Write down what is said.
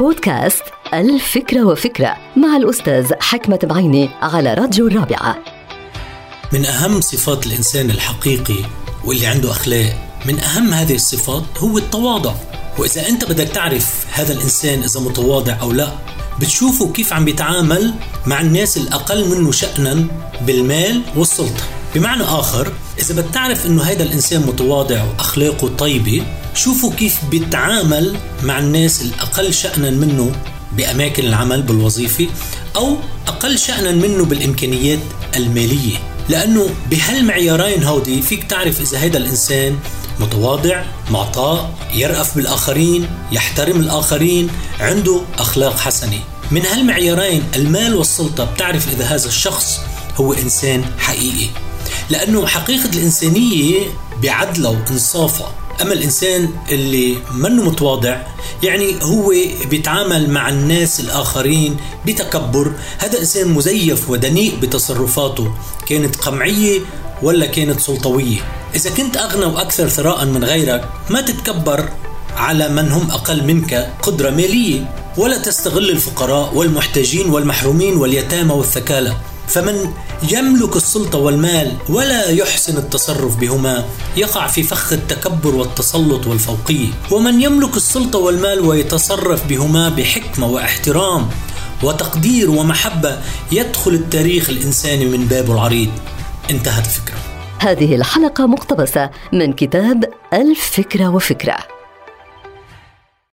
بودكاست الفكرة وفكرة مع الأستاذ حكمة بعيني على راديو الرابعة. من أهم صفات الإنسان الحقيقي واللي عنده أخلاق من أهم هذه الصفات هو التواضع. وإذا أنت بدك تعرف هذا الإنسان إذا متواضع أو لا بتشوفه كيف عم بيتعامل مع الناس الأقل منه شأنا بالمال والسلطة. بمعنى آخر إذا بدك تعرف إنه هذا الإنسان متواضع وأخلاقه طيبة شوفوا كيف بيتعامل مع الناس الأقل شأنا منه بأماكن العمل بالوظيفة أو أقل شأنا منه بالإمكانيات المالية. لأنه بهالمعيارين هودي فيك تعرف إذا هذا الإنسان متواضع معطاء يرأف بالآخرين يحترم الآخرين عنده أخلاق حسنة. من هالمعيارين المال والسلطة بتعرف إذا هذا الشخص هو إنسان حقيقي. لأنه حقيقة الإنسانية بعدلها وإنصافها. أما الإنسان اللي منه متواضع يعني هو بيتعامل مع الناس الآخرين بتكبر هذا إنسان مزيف ودنيء بتصرفاته كانت قمعية ولا كانت سلطوية إذا كنت أغنى وأكثر ثراء من غيرك ما تتكبر على من هم أقل منك قدرة مالية ولا تستغل الفقراء والمحتاجين والمحرومين واليتامى والثكالى. فمن يملك السلطة والمال ولا يحسن التصرف بهما يقع في فخ التكبر والتسلط والفوقية. ومن يملك السلطة والمال ويتصرف بهما بحكمة واحترام وتقدير ومحبة يدخل التاريخ الإنساني من بابه العريض. انتهت الفكرة هذه الحلقة مقتبسة من كتاب الفكرة وفكرة.